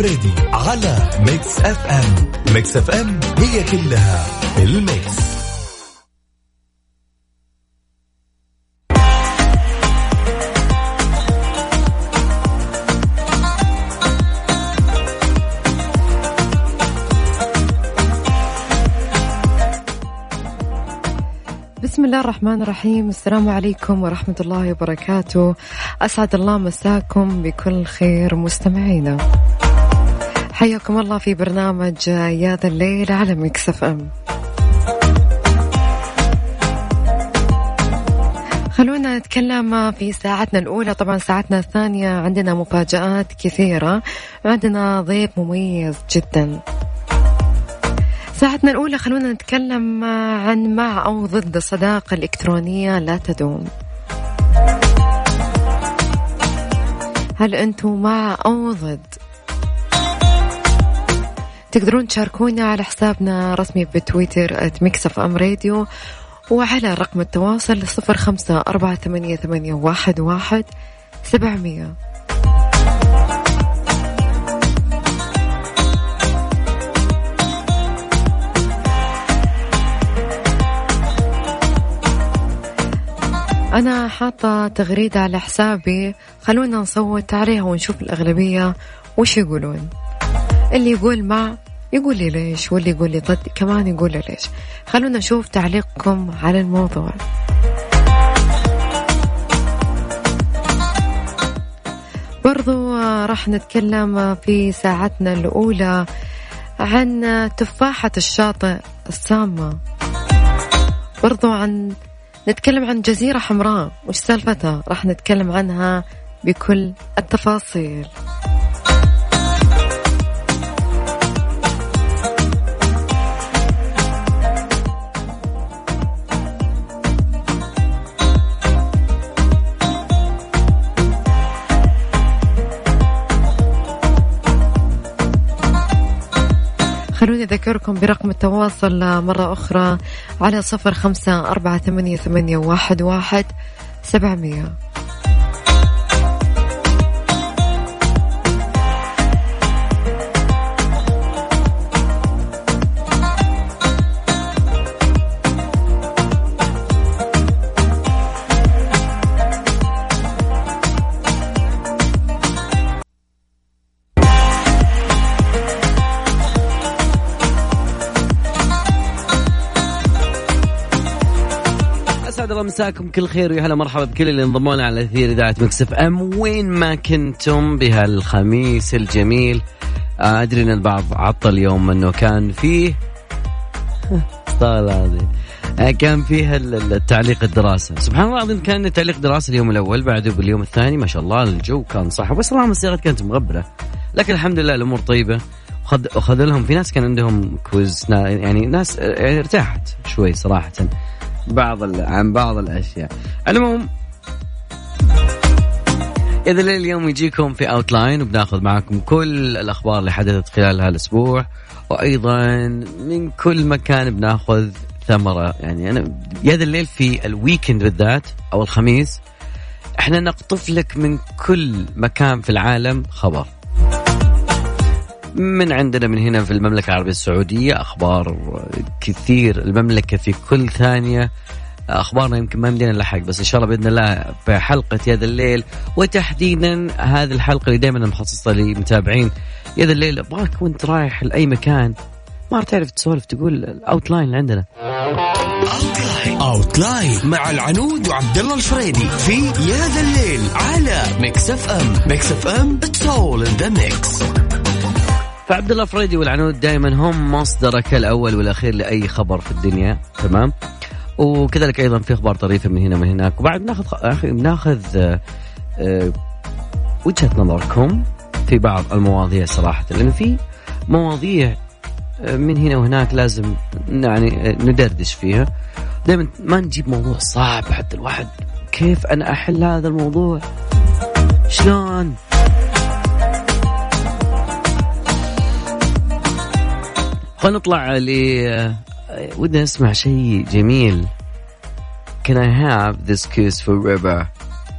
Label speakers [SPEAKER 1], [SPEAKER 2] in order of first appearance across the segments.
[SPEAKER 1] الفريدي على Mix FM. Mix FM هي كلها ال mix.
[SPEAKER 2] بسم الله الرحمن الرحيم. السلام عليكم ورحمة الله وبركاته. أسعد الله مساكم. بكل خير مستمعينا. حياكم الله في برنامج يا ذا الليل على مكسف أم. خلونا نتكلم في ساعتنا الأولى. طبعا ساعتنا الثانية عندنا مفاجآت كثيرة. عندنا ضيف مميز جدا. ساعتنا الأولى خلونا نتكلم عن مع أو ضد الصداقة الإلكترونية لا تدوم. هل أنتم مع أو ضد؟ تقدرون تشاركونا على حسابنا رسمي بتويتر @MixFMRadio وعلى رقم التواصل صفر خمسة أربعة ثمانية, ثمانية واحد, واحد سبعمية. أنا حاطة تغريدة على حسابي. خلونا نصوت عليها ونشوف الأغلبية. وش يقولون؟ اللي يقول مع يقول لي ليش واللي يقول لي ضد كمان يقول لي ليش. خلونا نشوف تعليقكم على الموضوع. برضو راح نتكلم في ساعتنا الأولى عن تفاحة الشاطئ السامة. برضو عن نتكلم عن جزيرة حمراء. وش سالفتها؟ راح نتكلم عنها بكل التفاصيل. خلوني أذكركم برقم التواصل مرة أخرى على صفر خمسة أربعة ثمانية, ثمانية واحد, واحد سبعمية.
[SPEAKER 3] الله مساكم كل خير ويا هلا مرحبا بكل اللي انضموا لنا على أثير إذاعة Mix FM. وين ما كنتم بهالخميس الجميل. أدري إن البعض عطل اليوم إنه كان فيه هذه. آه، كان فيها التعليق الدراسة. سبحان الله العظيم كان تعليق دراسة اليوم الأول بعده باليوم الثاني ما شاء الله الجو كان صح. بس اللهم الصيغة كانت مغبرة. لكن الحمد لله الأمور طيبة. وخذ لهم في ناس كان عندهم quiz يعني ناس ارتاحت شوي صراحة. بعض عن بعض الأشياء. المهم إذا اليوم يجيكم في outline وبناخذ معكم كل الأخبار اللي حدثت خلال هالأسبوع وأيضا من كل مكان بناخذ ثمرة. يعني يا ذا الليل في ال weekend بالذات أو الخميس إحنا نقطف لك من كل مكان في العالم خبر. من عندنا من هنا في المملكة العربية السعودية أخبار كثير المملكة في كل ثانية. أخبارنا يمكن ما يمدينا نلحق بس إن شاء الله بإذن الله في حلقة يا ذا الليل وتحديدا هذه الحلقة اللي دائما مخصصة لمتابعين يا ذا الليل. أبغاك وأنت رايح لأي مكان ما تعرف تسولف تقول ال outline اللي عندنا.
[SPEAKER 1] outline مع العنود وعبد الله الفريدي في يا ذا الليل على Mix FM Mix FM it's all in the mix
[SPEAKER 3] فعبد الله فريدي والعنود دائما هم مصدرك الأول والأخير لأي خبر في الدنيا. تمام؟ وكذلك أيضا في أخبار طريفة من هنا ومن هناك. وبعد ناخذ ناخذ آه، آه، وجهة نظركم في بعض المواضيع صراحة. لأنه في مواضيع آه، من هنا وهناك لازم يعني ندردش فيها. دائما ما نجيب موضوع صعب حتى الواحد كيف أنا أحل هذا الموضوع؟ شلون؟ خلينا نطلع ل ودنا نسمع شيء جميل Can I have this kiss forever?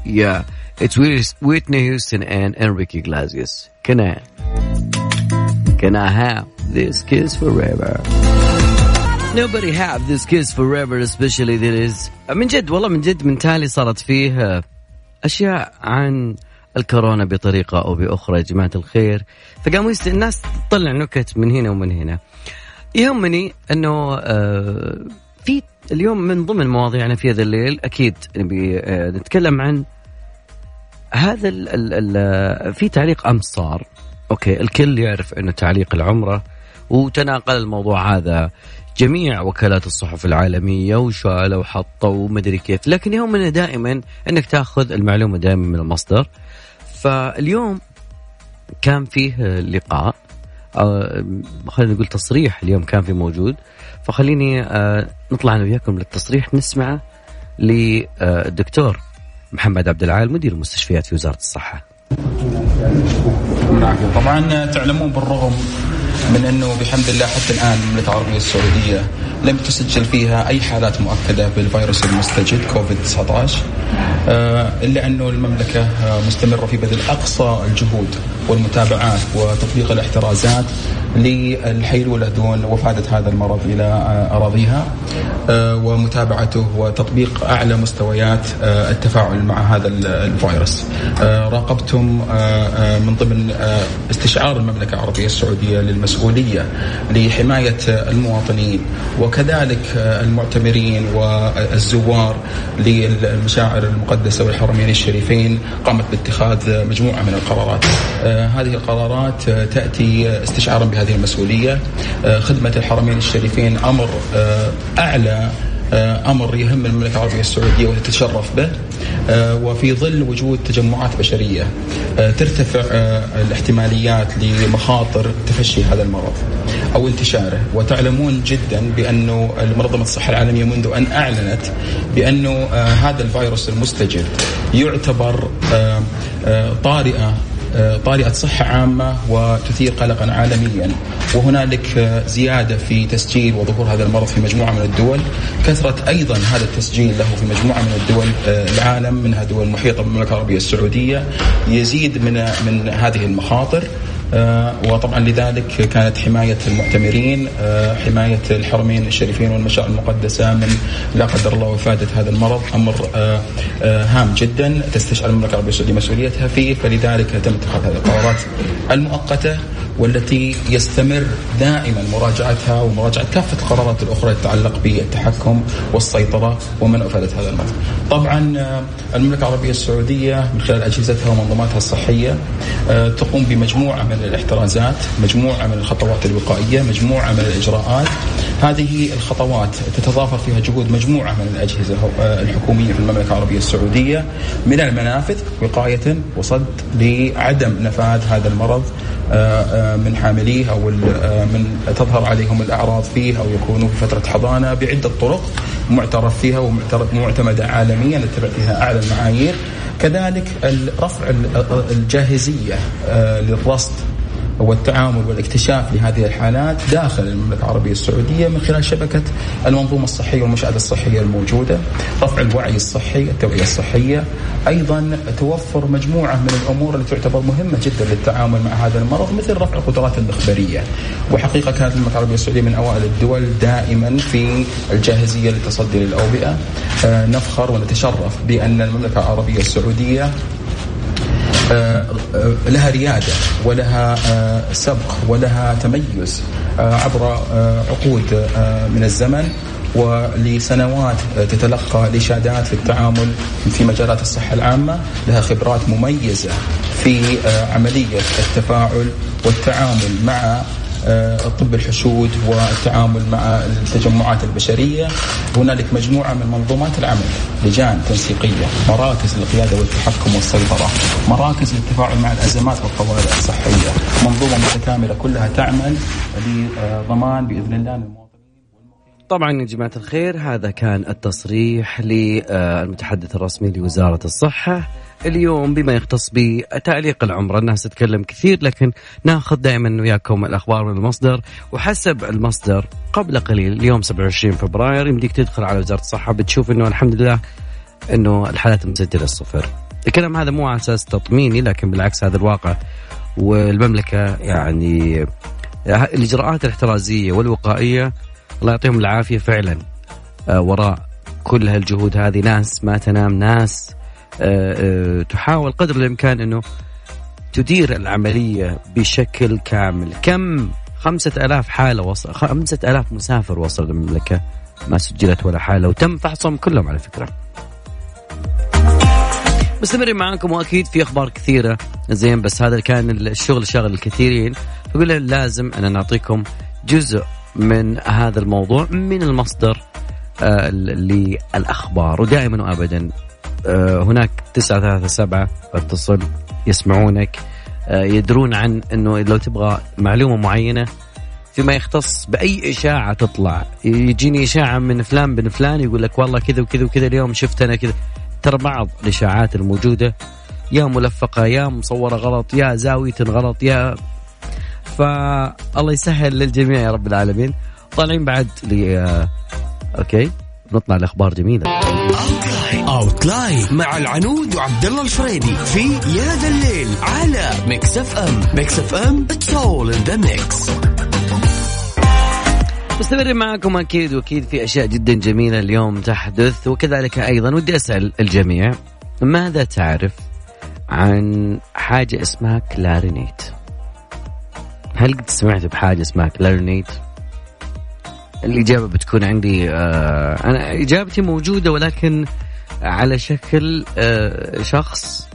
[SPEAKER 3] Yeah It's Whitney Houston and Enrique Iglesias. Can I? Can I have this kiss forever? Nobody have this kiss forever especially there is من جد والله من جد من تالي صارت فيه أشياء عن الكورونا بطريقة أو بأخرى يا جماعة الخير فقاموا. الناس تطلع نكت من هنا ومن هنا يهمني أنه آه في اليوم من ضمن مواضيعنا في هذا الليل أكيد نبي آه نتكلم عن هذا ال ال ال في تعليق أمس صار. أوكي الكل يعرف أنه تعليق العمرة وتناقل الموضوع هذا جميع وكالات الصحف العالمية وشالوا وحطوا ومدري كيف. لكن يهمنا دائما أنك تأخذ المعلومة دائما من المصدر. فاليوم كان فيه لقاء آه، خلينا نقول تصريح اليوم كان في موجود فخليني آه، نطلع أنا وياكم للتصريح نسمعه للدكتور محمد عبد العال مدير المستشفيات في وزارة الصحة.
[SPEAKER 4] طبعا تعلمون بالرغم من أنه بحمد الله حتى الآن المملكه العربية السعودية لم تسجل فيها أي حالات مؤكدة بالفيروس المستجد كوفيد 19 آه، إلا أنه المملكة آه، مستمرة في بذل أقصى الجهود والمتابعات وتطبيق الاحترازات للحيلولة دون وفادة هذا المرض إلى آه، أراضيها آه، ومتابعته وتطبيق أعلى مستويات آه، التفاعل مع هذا الفيروس. راقبتم من ضمن استشعار المملكة العربية السعودية للمسؤولية لحماية المواطنين وكذلك المعتمرين والزوار للمشاعر المقدسة والحرمين الشريفين قامت باتخاذ مجموعة من القرارات. هذه القرارات تأتي استشعارا بهذه المسؤولية. آه، خدمة الحرمين الشريفين آه، أعلى آه، أمر يهم المملكة العربية السعودية وتتشرف به. وفي ظل وجود تجمعات بشرية ترتفع الاحتماليات لمخاطر تفشي هذا المرض أو انتشاره. وتعلمون جدا بانه منظمه الصحة العالمية منذ أن أعلنت بأنه هذا الفيروس المستجد يعتبر طارئه آه، طارئة صحة عامة وتثير قلقا عالميا. وهنالك آه، زيادة في تسجيل وظهور هذا المرض في مجموعة من الدول. كثرة أيضا هذا التسجيل له في مجموعة من الدول آه، العالم منها دول محيطة بالمملكة العربية السعودية. يزيد من من هذه المخاطر. آه، وطبعا لذلك كانت حماية المعتمرين آه، حماية الحرمين الشريفين والمشاعر المقدسة من لا قدر الله وفادة هذا المرض أمر آه، هام جدا تستشعر المملكة العربية السعودية مسؤوليتها فيه فلذلك تم اتخاذ هذه القرارات المؤقتة. والتي يستمر دائما مراجعتها ومراجعة كافة القرارات الأخرى تتعلق بالتحكم والسيطرة ومنع فائدة هذا المرض طبعا آه، المملكة العربية السعودية من خلال أجهزتها ومنظوماتها الصحية آه، تقوم بمجموعة من الاحترازات مجموعة من الخطوات الوقائية مجموعة من الإجراءات. هذه الخطوات تتضافر فيها جهود مجموعة من الأجهزة آه، الحكومية في المملكة العربية السعودية من المنافذ وقاية وصد لعدم نفاذ هذا المرض من حامليه أو من تظهر عليهم الأعراض فيه أو يكونوا في فترة حضانة بعدة طرق معترف فيها ومعتمده عالميا نتبع فيها أعلى المعايير. كذلك رفع الجاهزية للرصد والتعامل والاكتشاف لهذه الحالات داخل المملكة العربية السعودية من خلال شبكة المنظومة الصحية والمشاهده الصحية الموجودة، رفع الوعي الصحي، التوعية الصحية، أيضا توفر مجموعة من الأمور اللي تعتبر مهمة جدا للتعامل مع هذا المرض مثل رفع القدرات المخبرية. وحقيقة كانت المملكة العربية السعودية من أوائل الدول دائما في الجاهزية للتصدي للأوبئة. آه، نفخر ونتشرف العربية السعودية آه، آه، لها ريادة ولها آه، سبق ولها تميز عبر عقود من الزمن ولسنوات تتلقى الإشادات في التعامل في مجالات الصحة العامة. لها خبرات مميزة في عملية التفاعل والتعامل مع آه، طب الحشود والتعامل مع التجمعات البشرية. هنالك مجموعة من منظومات العمل لجان تنسيقية مراكز للقيادة والتحكم والسيطرة مراكز للتفاعل مع الأزمات والطوارئ الصحية. منظومة متكاملة كلها تعمل لضمان بإذن الله
[SPEAKER 3] طبعا يا جماعة الخير هذا كان التصريح للمتحدث الرسمي لوزارة الصحة. اليوم بما يختص بتعليق العمرة الناس تتكلم كثير لكن ناخذ دائما وياكم الأخبار من المصدر. وحسب المصدر قبل قليل اليوم 27 فبراير يمديك تدخل على وزارة الصحة بتشوف أنه الحمد لله أنه الحالات مسجلة الصفر. الكلام هذا مو على أساس تطميني لكن بالعكس هذا الواقع. والمملكة يعني الإجراءات الاحترازية والوقائية الله يعطيهم العافية فعلا آه، وراء كل هالجهود هذه. ناس ما تنام ناس تحاول قدر الإمكان إنه تدير العملية بشكل كامل. كم؟ خمسة ألاف حالة وصل خمسة ألاف مسافر وصل المملكة ما سجلت ولا حالة وتم فحصهم كلهم على فكرة. مستمرين معاكم وأكيد في أخبار كثيرة. زين بس هذا كان الشغل شغل الكثيرين. فقول لازم أن نعطيكم جزء من هذا الموضوع من المصدر آه للأخبار ودائما وابدا آه هناك 937 اتصل يسمعونك آه يدرون عن إنه لو تبغى معلومة معينة فيما يختص بأي إشاعة تطلع. يجيني إشاعة من فلان بن فلان يقول لك والله كذا وكذا وكذا اليوم شفت أنا كذا. ترى بعض الإشاعات الموجودة يا ملفقة يا مصورة غلط يا زاوية غلط يا فالله يسهل للجميع يا رب العالمين. طالعين بعد ل آه، okay نطلع لأخبار جميلة.
[SPEAKER 1] outline مع العنود وعبد الله الفريدي في يا ذا الليل على Mix FM Mix FM it's all in the mix
[SPEAKER 3] مستمرين معكم أكيد وأكيد في أشياء جدا جميلة اليوم تحدث وكذلك أيضا ودي أسأل الجميع ماذا تعرف عن حاجة اسمها كلارينيت؟ هل قد سمعت بحاجة اسمها كلارينيت؟ الإجابة بتكون عندي آه أنا إجابتي موجودة ولكن على شكل آه شخص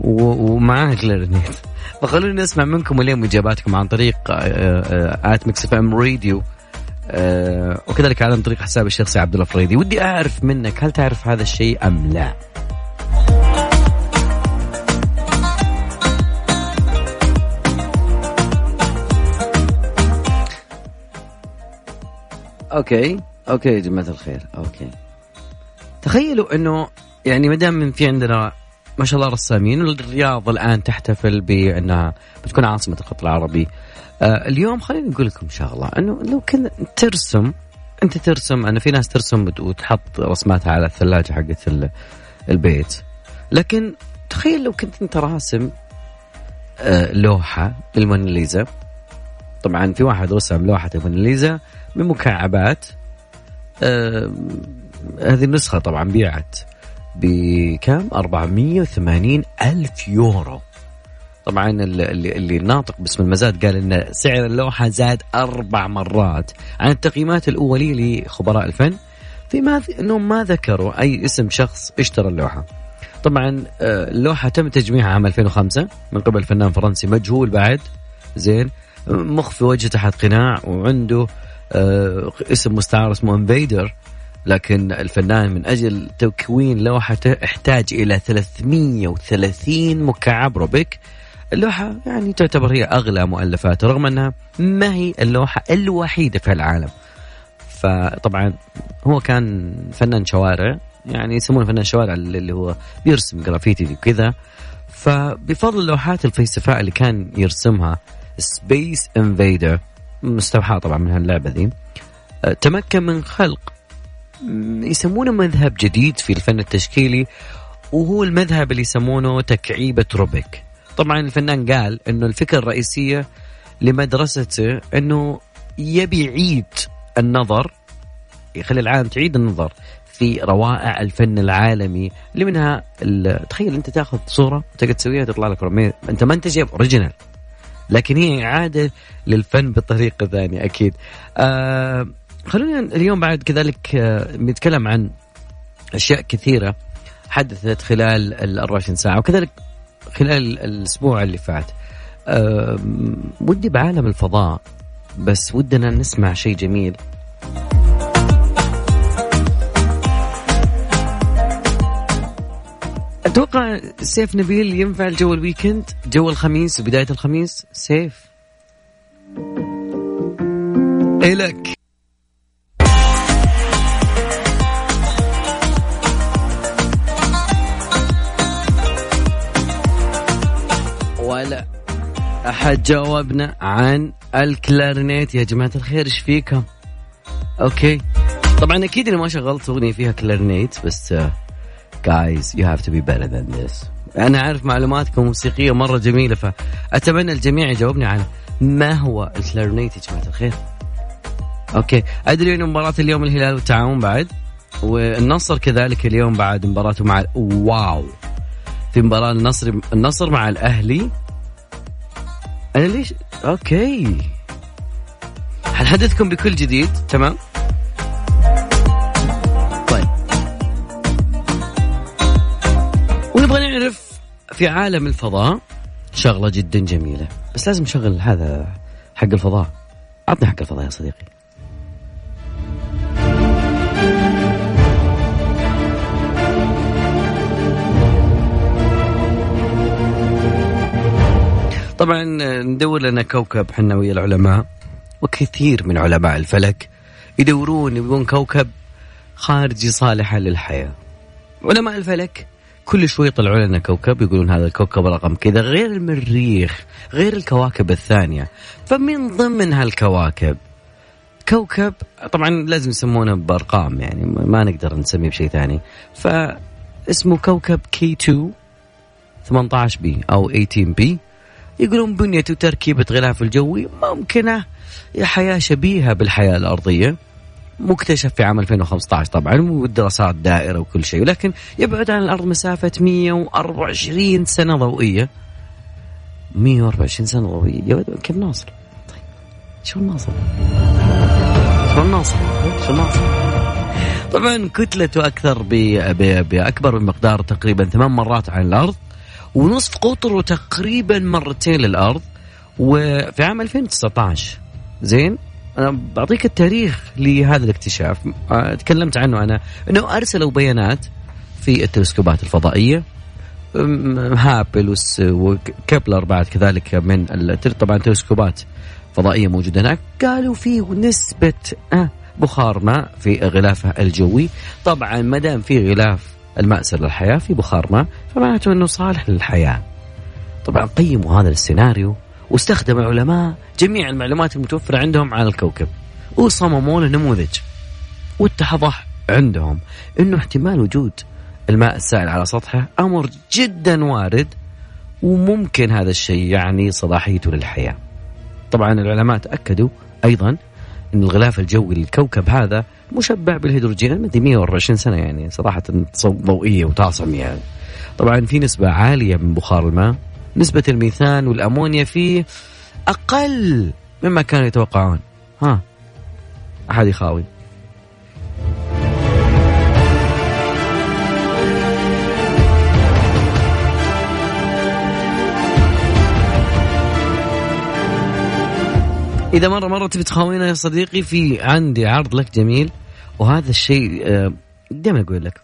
[SPEAKER 3] ومعاه كلارينيت فخلونا نسمع منكم اليوم إجاباتكم عن طريق at Mix FM Radio وكذلك عن طريق حسابي الشخصي عبد الله فريدي ودي أعرف منك هل تعرف هذا الشيء أم لا؟ okay okay يا جماعة الخير okay. تخيلوا إنه يعني ما دام في عندنا ما شاء الله رسامين والرياض الآن تحتفل بأنها بتكون عاصمة الخط العربي. آه اليوم خليني أقول لكم شغله إنه لو كنت ترسم أنت ترسم أنا في ناس ترسم وتحط رسماتها على الثلاجة حقت البيت. لكن تخيل لو كنت أنت راسم آه لوحة للموناليزا. طبعا في واحد رسم لوحة الموناليزا بمكعبات آه هذه النسخة طبعا بيعت بكم؟ 480 ألف يورو. طبعا اللي, اللي ناطق باسم المزاد قال إن سعر اللوحة زاد أربع مرات. عن التقييمات الأولية لخبراء الفن فيما إنهم ما ذكروا أي اسم شخص اشترى اللوحة. طبعا آه، اللوحة تم تجميعها عام 2005 من قبل فنان فرنسي مجهول بعد. زين. مخفي وجهه تحت قناع وعنده آه، اسم مستعار اسمه إنفيدر. لكن الفنان من أجل تكوين لوحته احتاج إلى 330 مكعب روبيك. اللوحة يعني تعتبر هي أغلى مؤلفاته رغم أنها ما هي اللوحة الوحيدة في العالم. فطبعا هو كان فنان شوارع يعني يسمونه فنان شوارع اللي هو بيرسم جرافيتي وكذا. فبفضل اللوحات الفسيفساء اللي كان يرسمها Space Invader مستوحاة طبعا من هاللعبة ذي أه، تمكن من خلق يسمونه مذهب جديد في الفن التشكيلي وهو المذهب اللي يسمونه تكعيبة روبيك. طبعا الفنان قال إنه الفكرة الرئيسية لمدرسته إنه يبي يعيد النظر يخلي العالم تعيد النظر في روائع الفن العالمي اللي منها تخيل أنت تأخذ صورة تقدر تسويها تطلع لك أنت ما أنت جايب اوريجينال لكن هي إعادة للفن بطريقة ثانية أكيد. آه خلونا اليوم بعد كذلك آه نتكلم عن أشياء كثيرة حدثت خلال ال 24 ساعة وكذلك خلال الأسبوع اللي فات. ودي بعالم الفضاء بس ودنا نسمع شيء جميل. أتوقع سيف نبيل ينفع جو ال weekend جو الخميس وبداية الخميس. سيف. الك ولا أحد جاوبنا عن الكلارنيت. يا جماعة الخير إيش فيكم؟ okay. طبعا أكيد اني ما شغلت أغنية فيها كلارنيت بس guys you have to be better than this. أنا عارف معلوماتكم موسيقية مرة جميلة فأتمنى الجميع يجاوبني على ما هو الكلارنيت يا جماعة الخير. okay. أدري إنه مباراة اليوم الهلال والتعاون بعد والنصر كذلك اليوم بعد مباراته مع واو في مباراة النصر النصر مع الأهلي. أنا ليش؟ أوكي. حنحدثكم بكل جديد تمام؟ طيب. ونبغى نعرف في عالم الفضاء شغلة جدا جميلة بس لازم نشغل هذا حق الفضاء. عطني حق الفضاء يا صديقي. طبعا ندور لنا كوكب حنا ويا العلماء وكثير من علماء الفلك يدورون يبغون كوكب خارجي صالحا للحياة. علماء الفلك كل شوي يطلعوا لنا كوكب يقولون هذا الكوكب رقم كذا غير المريخ غير الكواكب الثانية. فمن ضمن هالكواكب كوكب طبعا لازم يسمونه بأرقام يعني ما نقدر نسميه بشيء ثاني. فاسمه كوكب كي 2 18 بي أو 18 بي يقولون بنيته تركيبة غلاف الجوي ممكنة حياة شبيهة بالحياة الأرضية مكتشف في عام 2015 طبعا والدراسات دائرة وكل شيء ولكن يبعد عن الأرض مسافة 124 سنة ضوئية 124 سنة ضوئية كيف نوصل؟ طيب شو نوصل؟ شو نوصل؟ شو نوصل؟ طبعا كتلته أكثر بأكبر بمقدار تقريبا ثمان مرات عن الأرض ونصف قطره تقريبا مرتين للأرض وفي عام 2019 زين؟ أنا بعطيك التاريخ لهذا الاكتشاف. آه، تكلمت عنه أنا. إنه أرسلوا بيانات في التلسكوبات الفضائية. هابل وكبلر بعد كذلك من طبعا تلسكوبات فضائية موجودة هناك. قالوا في نسبة آه، بخار ماء في غلافه الجوي. طبعا ما دام في غلاف المأسر للحياة في بخار ماء. فمعناته إنه صالح للحياة طبعا قيموا هذا السيناريو واستخدم العلماء جميع المعلومات المتوفرة عندهم عن الكوكب وصمموا له نموذج واتضح عندهم إنه احتمال وجود الماء السائل على سطحه أمر جدا وارد وممكن هذا الشيء يعني صلاحيته للحياة. طبعا العلماء تأكدوا أيضا إن الغلاف الجوي للكوكب هذا مشبع بالهيدروجين المدي 124 سنة يعني صراحة ضوئية وطاصم يعني. طبعا في نسبة عالية من بخار الماء نسبة الميثان والأمونيا فيه أقل مما كانوا يتوقعون. ها أحد يخاوي. إذا مرة مرة تبي تخاوينا يا صديقي في عندي عرض لك جميل وهذا الشيء آه، دائما أقول لك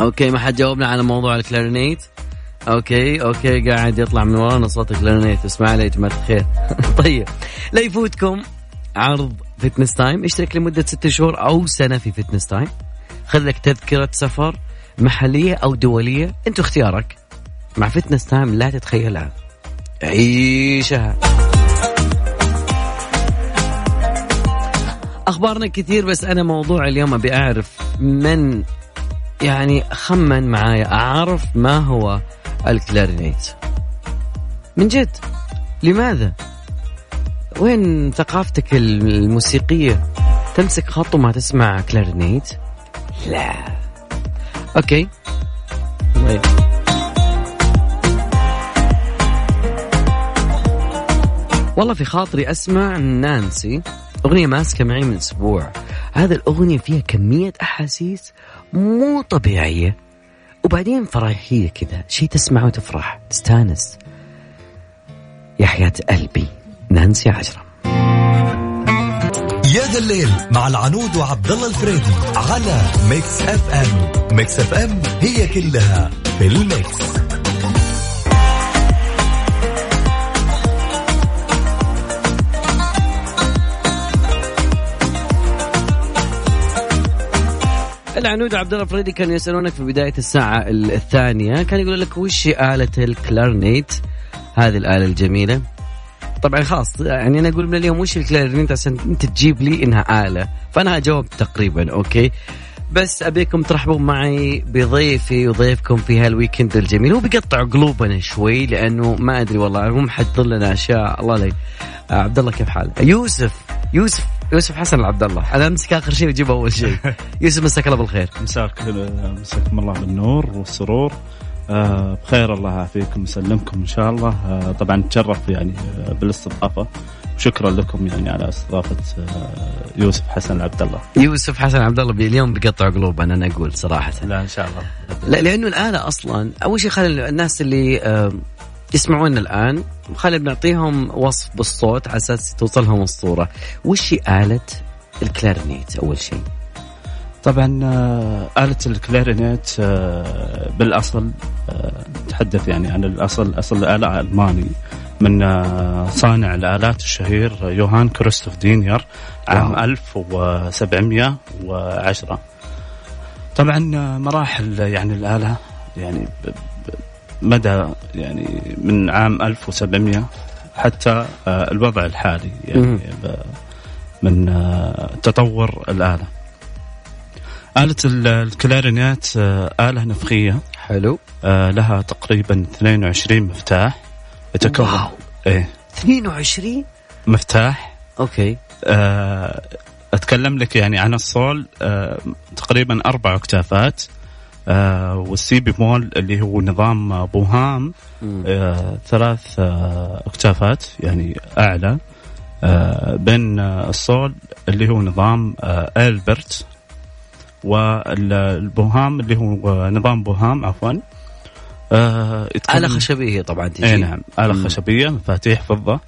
[SPEAKER 3] okay ما حد جاوبنا على موضوع الكلارينيت. okay okay قاعد يطلع من ورانا صوت الكلارينيت. اسمع لي يا جماعة الخير. طيب لا يفوتكم عرض Fitness Time اشترك لمدة ست شهور أو سنة في Fitness Time خذ لك تذكرة سفر محلية أو دولية. أنت اختيارك. مع Fitness Time لا تتخيلها عيشها. أخبارنا كثير بس أنا موضوع اليوم أبي أعرف من يعني خمن معايا أعرف ما هو الكلارينيت. من جد؟ لماذا؟ وين ثقافتك الموسيقية؟ تمسك خط وما تسمع كلارينيت؟ لا. okay. طيب. والله في خاطري أسمع نانسي أغنية ماسكة معي من أسبوع. هذا الأغنية فيها كمية أحاسيس مو طبيعية وبعدين فرحية كذا. شيء تسمعه وتفرح. تستانس. يا حياة قلبي. نانسي عجرم.
[SPEAKER 1] يا ذا الليل مع العنود وعبد الله الفريدي على Mix FM. Mix FM هي كلها في ال mix.
[SPEAKER 3] العنود عبد الله فريدي كانوا يسألونك في بداية الساعة الثانية كان يقول لك وش آلة الكلارنيت؟ هذه الآلة الجميلة. طبعا خلاص يعني أنا أقول من اليوم وش الكلارينيت عشان أنت تجيب لي إنها آلة. فأنا اجاوب تقريبا أوكي؟ بس أبيكم ترحبون معي بضيفي وضيفكم في هال weekend الجميل. هو بيقطع قلوبنا شوي لأنه ما أدري والله هو محضر لنا أشياء. الله لي عبد الله كيف حالك؟ يوسف يوسف. يوسف حسن عبد الله أنا أمسك آخر شيء واجيب أول شيء. يوسف مساك الله بالخير.
[SPEAKER 5] مساك مساكم الله بالنور والسرور. آه بخير الله يعافيكم ويسلمكم إن شاء الله. آه طبعا نتشرف يعني آه بالاستضافة. شكرا لكم يعني على استضافة آه يوسف حسن عبد الله
[SPEAKER 3] يوسف حسن عبد الله اليوم بيقطع قلوبنا أنا أقول صراحة.
[SPEAKER 5] لا إن شاء الله.
[SPEAKER 3] لا لأنه الاله أصلا أول شيء خلي الناس اللي يسمعونا الآن. خلينا بنعطيهم وصف بالصوت على أساس توصلهم الصورة. وش هي آلة الكلارنيت أول شيء؟
[SPEAKER 5] طبعا آلة الكلارينيت بالأصل نتحدث يعني عن الأصل. أصل الآلة ألماني من صانع الآلات الشهير يوهان كريستوف دينير عام 1710 طبعا مراحل يعني الآلة يعني مدى يعني من عام 1700 حتى الوضع الحالي يعني من تطور الآلة. آلة الكلارينيت آلة نفخية
[SPEAKER 3] حلو.
[SPEAKER 5] لها تقريبا 22 مفتاح.
[SPEAKER 3] يتكون wow.
[SPEAKER 5] إيه.
[SPEAKER 3] 22
[SPEAKER 5] مفتاح.
[SPEAKER 3] okay.
[SPEAKER 5] آه أتكلم لك يعني عن الصول آه تقريبا أربع أوكتافات. آه والسي بيمول اللي هو نظام بوهام آه ثلاث آه أكتافات يعني أعلى آه بين الصول اللي هو نظام آه ألبرت والبوهام اللي هو نظام بوهام عفوا
[SPEAKER 3] آه آلة خشبية طبعا تجي
[SPEAKER 5] اي نعم آلة. خشبية مفاتيح فضة آه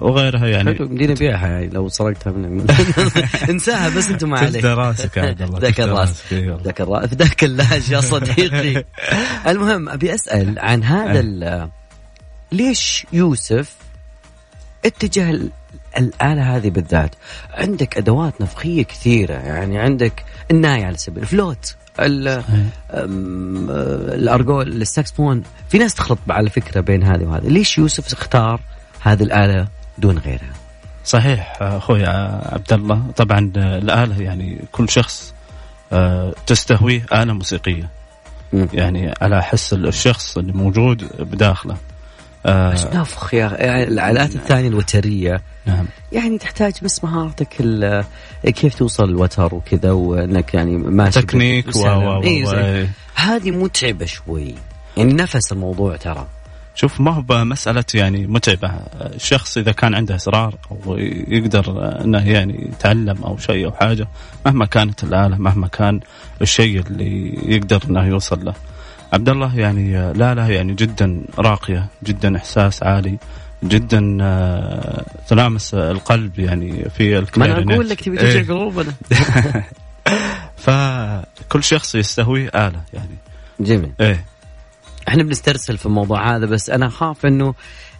[SPEAKER 5] وغيرها يعني.
[SPEAKER 3] بدينا نبيعها يعني لو سرقتها من انساها بس أنتم ما عليك.
[SPEAKER 5] راسك يا عبد الله
[SPEAKER 3] ذاك الراس. ذاك الراس ذاك اللاج يا صديقي. المهم أبي أسأل عن هذا ليش يوسف اتجه الآلة هذه بالذات؟ عندك أدوات نفخية كثيرة يعني عندك الناي على سبيل الفلوت الأرجول الساكسفون. في ناس تخلط على فكرة بين هذه وهذه. ليش يوسف اختار هذه الآلة دون غيرها.
[SPEAKER 5] صحيح أخوي عبد الله طبعا الآلة يعني كل شخص تستهويه آلة موسيقية. يعني على حس الشخص اللي موجود بداخله.
[SPEAKER 3] بس نفخ يا يعني الالات الثانية الوترية. نعم. يعني تحتاج بس مهارتك كيف توصل الوتر وكذا وإنك يعني ماشي
[SPEAKER 5] تكنيك و و
[SPEAKER 3] إيه هذه متعبة شوي. يعني نفس الموضوع ترى.
[SPEAKER 5] شوف ما هو مسألة يعني متعبة. الشخص إذا كان عنده إصرار أو يقدر أنه يعني يتعلم أو شيء أو حاجة مهما كانت الآلة مهما كان الشيء اللي يقدر أنه يوصل له. عبد الله يعني لا لا يعني جدا راقية جدا إحساس عالي جدا تلامس القلب يعني في
[SPEAKER 3] الكلارينيت ما أنا أقول لك تبي توجع إيه. قلوبنا
[SPEAKER 5] فكل شخص يستهوي آلة يعني.
[SPEAKER 3] جميل.
[SPEAKER 5] إيه.
[SPEAKER 3] إحنا بنسترسل في الموضوع هذا بس أنا اخاف إنه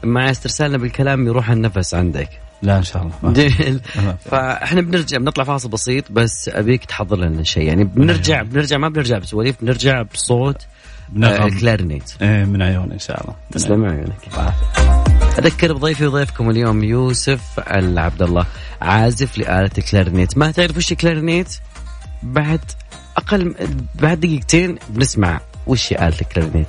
[SPEAKER 3] مع استرسالنا بالكلام يروح النفس عندك.
[SPEAKER 5] لا إن شاء الله.
[SPEAKER 3] جميل. فإحنا بنرجع بنطلع فاصل بسيط بس أبيك تحضر لنا شيء. يعني بنرجع بنرجع ما بنرجع بسواليف بنرجع بصوت آه كلارينيت
[SPEAKER 5] إيه من عيون إن شاء الله.
[SPEAKER 3] تسلم عيونك. أذكر بضيفي وضيفكم اليوم يوسف العبد الله عازف لآلة الكلارينيت ما تعرف وش الكلارينيت بعد أقل بعد دقيقتين بنسمع وش آلة الكلارينيت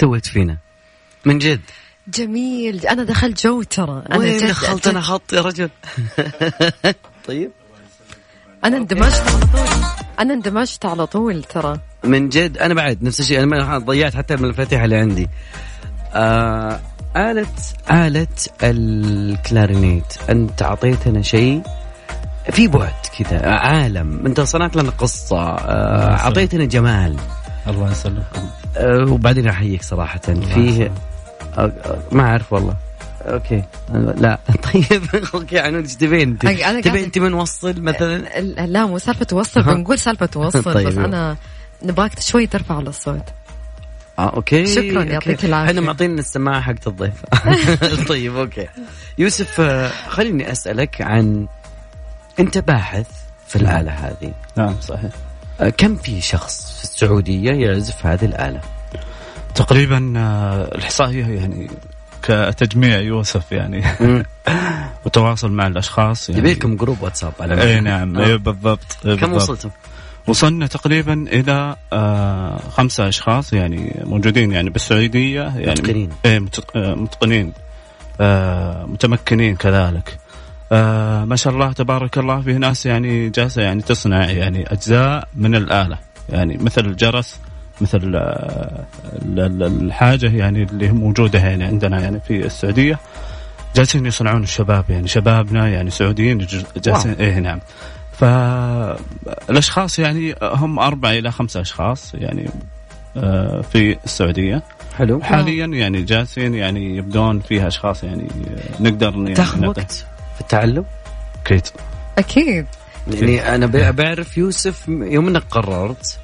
[SPEAKER 3] سويت فينا؟ من جد.
[SPEAKER 2] جميل. أنا دخلت جو ترى.
[SPEAKER 3] أنا
[SPEAKER 2] جد-
[SPEAKER 3] دخلت؟ أنا خط يا رجل. طيب.
[SPEAKER 2] أنا اندمجت على طول. أنا اندمجت على طول ترى.
[SPEAKER 3] من جد. أنا بعد نفس الشيء. أنا ضيعت حتى المفاتيح اللي عندي. آه آلة آلة الكلارينيت. أنت أعطيتنا شيء في بعد كذا. عالم. أنت صنعت لنا قصة. آه أعطيتنا جمال.
[SPEAKER 5] الله يسلمكم
[SPEAKER 3] آه وبعدين أحييك صراحة فيه آه آه، ما أعرف والله okay لا طيب okay عنود إيش تبين انت؟ تبين أنت من وصل مثلا؟
[SPEAKER 2] لا مو سالفة توصل. بنقول سالفة توصل
[SPEAKER 3] طيب.
[SPEAKER 2] بس أنا نبغاك شوي ترفع على الصوت
[SPEAKER 3] آه okay
[SPEAKER 2] شكراً، يعطيك
[SPEAKER 3] okay.
[SPEAKER 2] العافية.
[SPEAKER 3] إحنا معطينا السماعة حقت الضيف طيب okay يوسف آه، خليني أسألك عن أنت باحث في الآلة هذه
[SPEAKER 5] نعم صحيح
[SPEAKER 3] كم في شخص في السعودية يعزف هذه الآلة؟
[SPEAKER 5] تقريبا آه، الإحصائية يعني كتجميع يوسف يعني. وتواصل مع الأشخاص يعني
[SPEAKER 3] يبي لكم جروب واتساب على
[SPEAKER 5] اي نعم
[SPEAKER 3] آه.
[SPEAKER 5] اي بالضبط إيه
[SPEAKER 3] كم. وصلتم؟
[SPEAKER 5] وصلنا تقريبا إلى آه خمسة أشخاص يعني موجودين يعني بالسعودية يعني
[SPEAKER 3] متقنين.
[SPEAKER 5] إيه متق- آه، متقنين آه متمكنين كذلك آه ما شاء الله تبارك الله في ناس يعني جالسة يعني تصنع يعني أجزاء من الآلة. يعني مثل الجرس مثل آه ال- ال- الحاجة يعني اللي موجودة يعني عندنا يعني في السعودية. جالسين يصنعون الشباب يعني شبابنا يعني سعوديين جالسين إيه نعم. فالاشخاص يعني هم أربعة إلى خمسة أشخاص يعني آه، في السعودية.
[SPEAKER 3] حلو.
[SPEAKER 5] حاليا يعني جالسين يعني يبدون فيها أشخاص يعني نقدر يعني
[SPEAKER 3] تاخذ وقت؟ في التعلم؟
[SPEAKER 5] أكيد.
[SPEAKER 2] أكيد.
[SPEAKER 3] يعني أنا بعرف يوسف يوم إنك قررت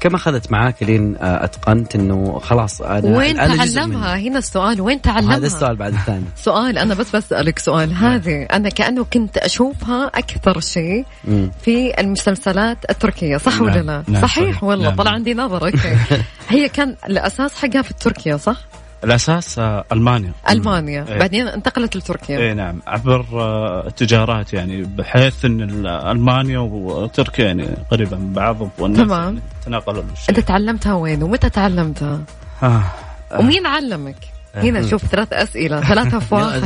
[SPEAKER 3] كم أخذت معاك لين آه، أتقنت إنه خلاص أنا
[SPEAKER 2] وين
[SPEAKER 3] أنا
[SPEAKER 2] تعلمها. هنا السؤال وين تعلمها؟
[SPEAKER 3] هذا السؤال بعد الثاني.
[SPEAKER 2] سؤال أنا بس بسألك سؤال. هذه أنا كأنه كنت أشوفها أكثر شيء. في المسلسلات التركية صح
[SPEAKER 5] نعم،
[SPEAKER 2] ولا لا؟
[SPEAKER 5] نعم،
[SPEAKER 2] صحيح. والله
[SPEAKER 5] نعم.
[SPEAKER 2] طلع عندي نظر أوكي. هي كان الأساس حقها في تركيا صح؟
[SPEAKER 5] الاساس آه، ألمانيا.
[SPEAKER 2] ألمانيا.
[SPEAKER 5] إيه.
[SPEAKER 2] بعدين انتقلت لتركيا.
[SPEAKER 5] اي نعم. عبر آه، تجارات يعني بحيث إن ال- ألمانيا وتركيا يعني قريبة من بعض والناس
[SPEAKER 2] تمام.
[SPEAKER 5] يعني تناقلوا أنت
[SPEAKER 2] تعلمتها وين؟ ومتى تعلمتها؟
[SPEAKER 5] آه.
[SPEAKER 2] ومين علمك؟ هنا شوف ثلاث أسئلة ثلاثة في واحد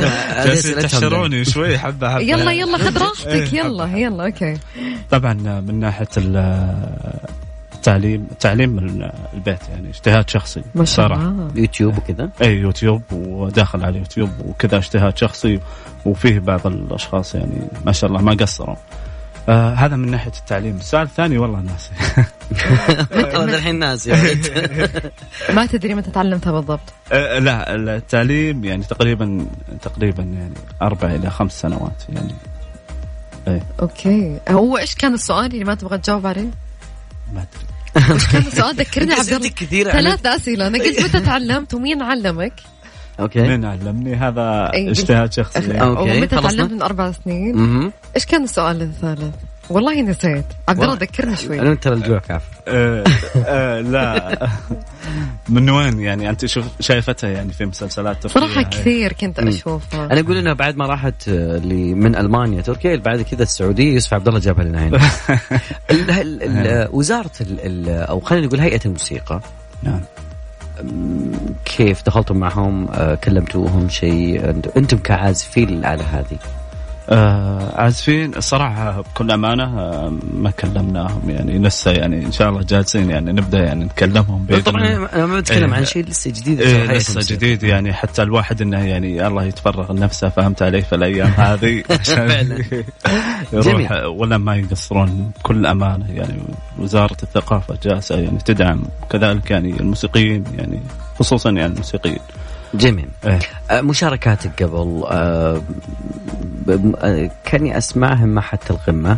[SPEAKER 5] جالسين تحشروني شوي حبة حبة.
[SPEAKER 2] يلا يلا خذ راحتك
[SPEAKER 5] إيه،
[SPEAKER 2] يلا يلا أوكي.
[SPEAKER 5] طبعا من ناحية التعليم تعليم من البيت يعني اجتهاد شخصي
[SPEAKER 2] ما شاء. الله.
[SPEAKER 3] يوتيوب وكذا؟
[SPEAKER 5] اي يوتيوب وداخل على يوتيوب وكذا اجتهاد شخصي وفيه بعض الأشخاص يعني ما شاء الله ما قصروا. آه هذا من ناحية التعليم. السؤال الثاني والله ناسي.
[SPEAKER 3] خلاص الحين ناس يا ولد.
[SPEAKER 2] ما تدري متى تعلمتها بالضبط.
[SPEAKER 5] آه لا التعليم يعني تقريبا تقريبا يعني أربع إلى خمس سنوات يعني.
[SPEAKER 2] Okay. هو إيش كان السؤال اللي ما تبغى تجاوب عليه؟
[SPEAKER 5] ما أدري.
[SPEAKER 2] إيش كان السؤال ذكرني عبد الله
[SPEAKER 3] كثيره
[SPEAKER 2] ثلاث أسئلة أنا قلت متى تعلمت ومين علمك؟
[SPEAKER 3] okay
[SPEAKER 5] مين علمني هذا
[SPEAKER 2] أي،
[SPEAKER 5] اجتهاد شخصي
[SPEAKER 3] okay،
[SPEAKER 2] ومتى؟ تعلمت من أربع سنين؟ إيش كان السؤال الثالث؟ والله نسيت عبد الله. ذكرني شوي
[SPEAKER 3] أنا ترى الجوع كاف
[SPEAKER 5] آه آه لا. من وين يعني؟ أنت شوف شايفتها يعني في مسلسلات تركية
[SPEAKER 2] صراحة كثير كنت. أشوفها.
[SPEAKER 3] أنا أقول انها بعد ما راحت آه، اللي من ألمانيا تركيا بعد كذا السعودية يوسف عبد الله جابها لنا هنا. ال- ال- ال- وزارة ال- أو خلينا نقول هيئة الموسيقى.
[SPEAKER 5] نعم.
[SPEAKER 3] كيف دخلتم معهم؟ آه، كلمتوهم شيء؟ أنتم كعازفين للاله هذه.
[SPEAKER 5] آه عازفين الصراحة بكل أمانة آه ما كلمناهم يعني لسه يعني إن شاء الله جالسين يعني نبدأ يعني نكلمهم
[SPEAKER 3] طبعا. أنا ما بتكلم
[SPEAKER 5] إيه.
[SPEAKER 3] عن شيء لسه جديد
[SPEAKER 5] إيه لسه. جديد يعني حتى الواحد إنه يعني الله يتفرغ لنفسه فهمت علي في الأيام هذه عشان
[SPEAKER 3] فعلا.
[SPEAKER 5] يروح. ولا ما يقصرون بكل أمانة يعني وزارة الثقافة جالسة يعني تدعم كذلك يعني الموسيقيين يعني خصوصا يعني الموسيقيين
[SPEAKER 3] جميل.
[SPEAKER 5] إيه.
[SPEAKER 3] آه، مشاركاتك قبل آه، آه، كاني أسمعهم مع حتى القمه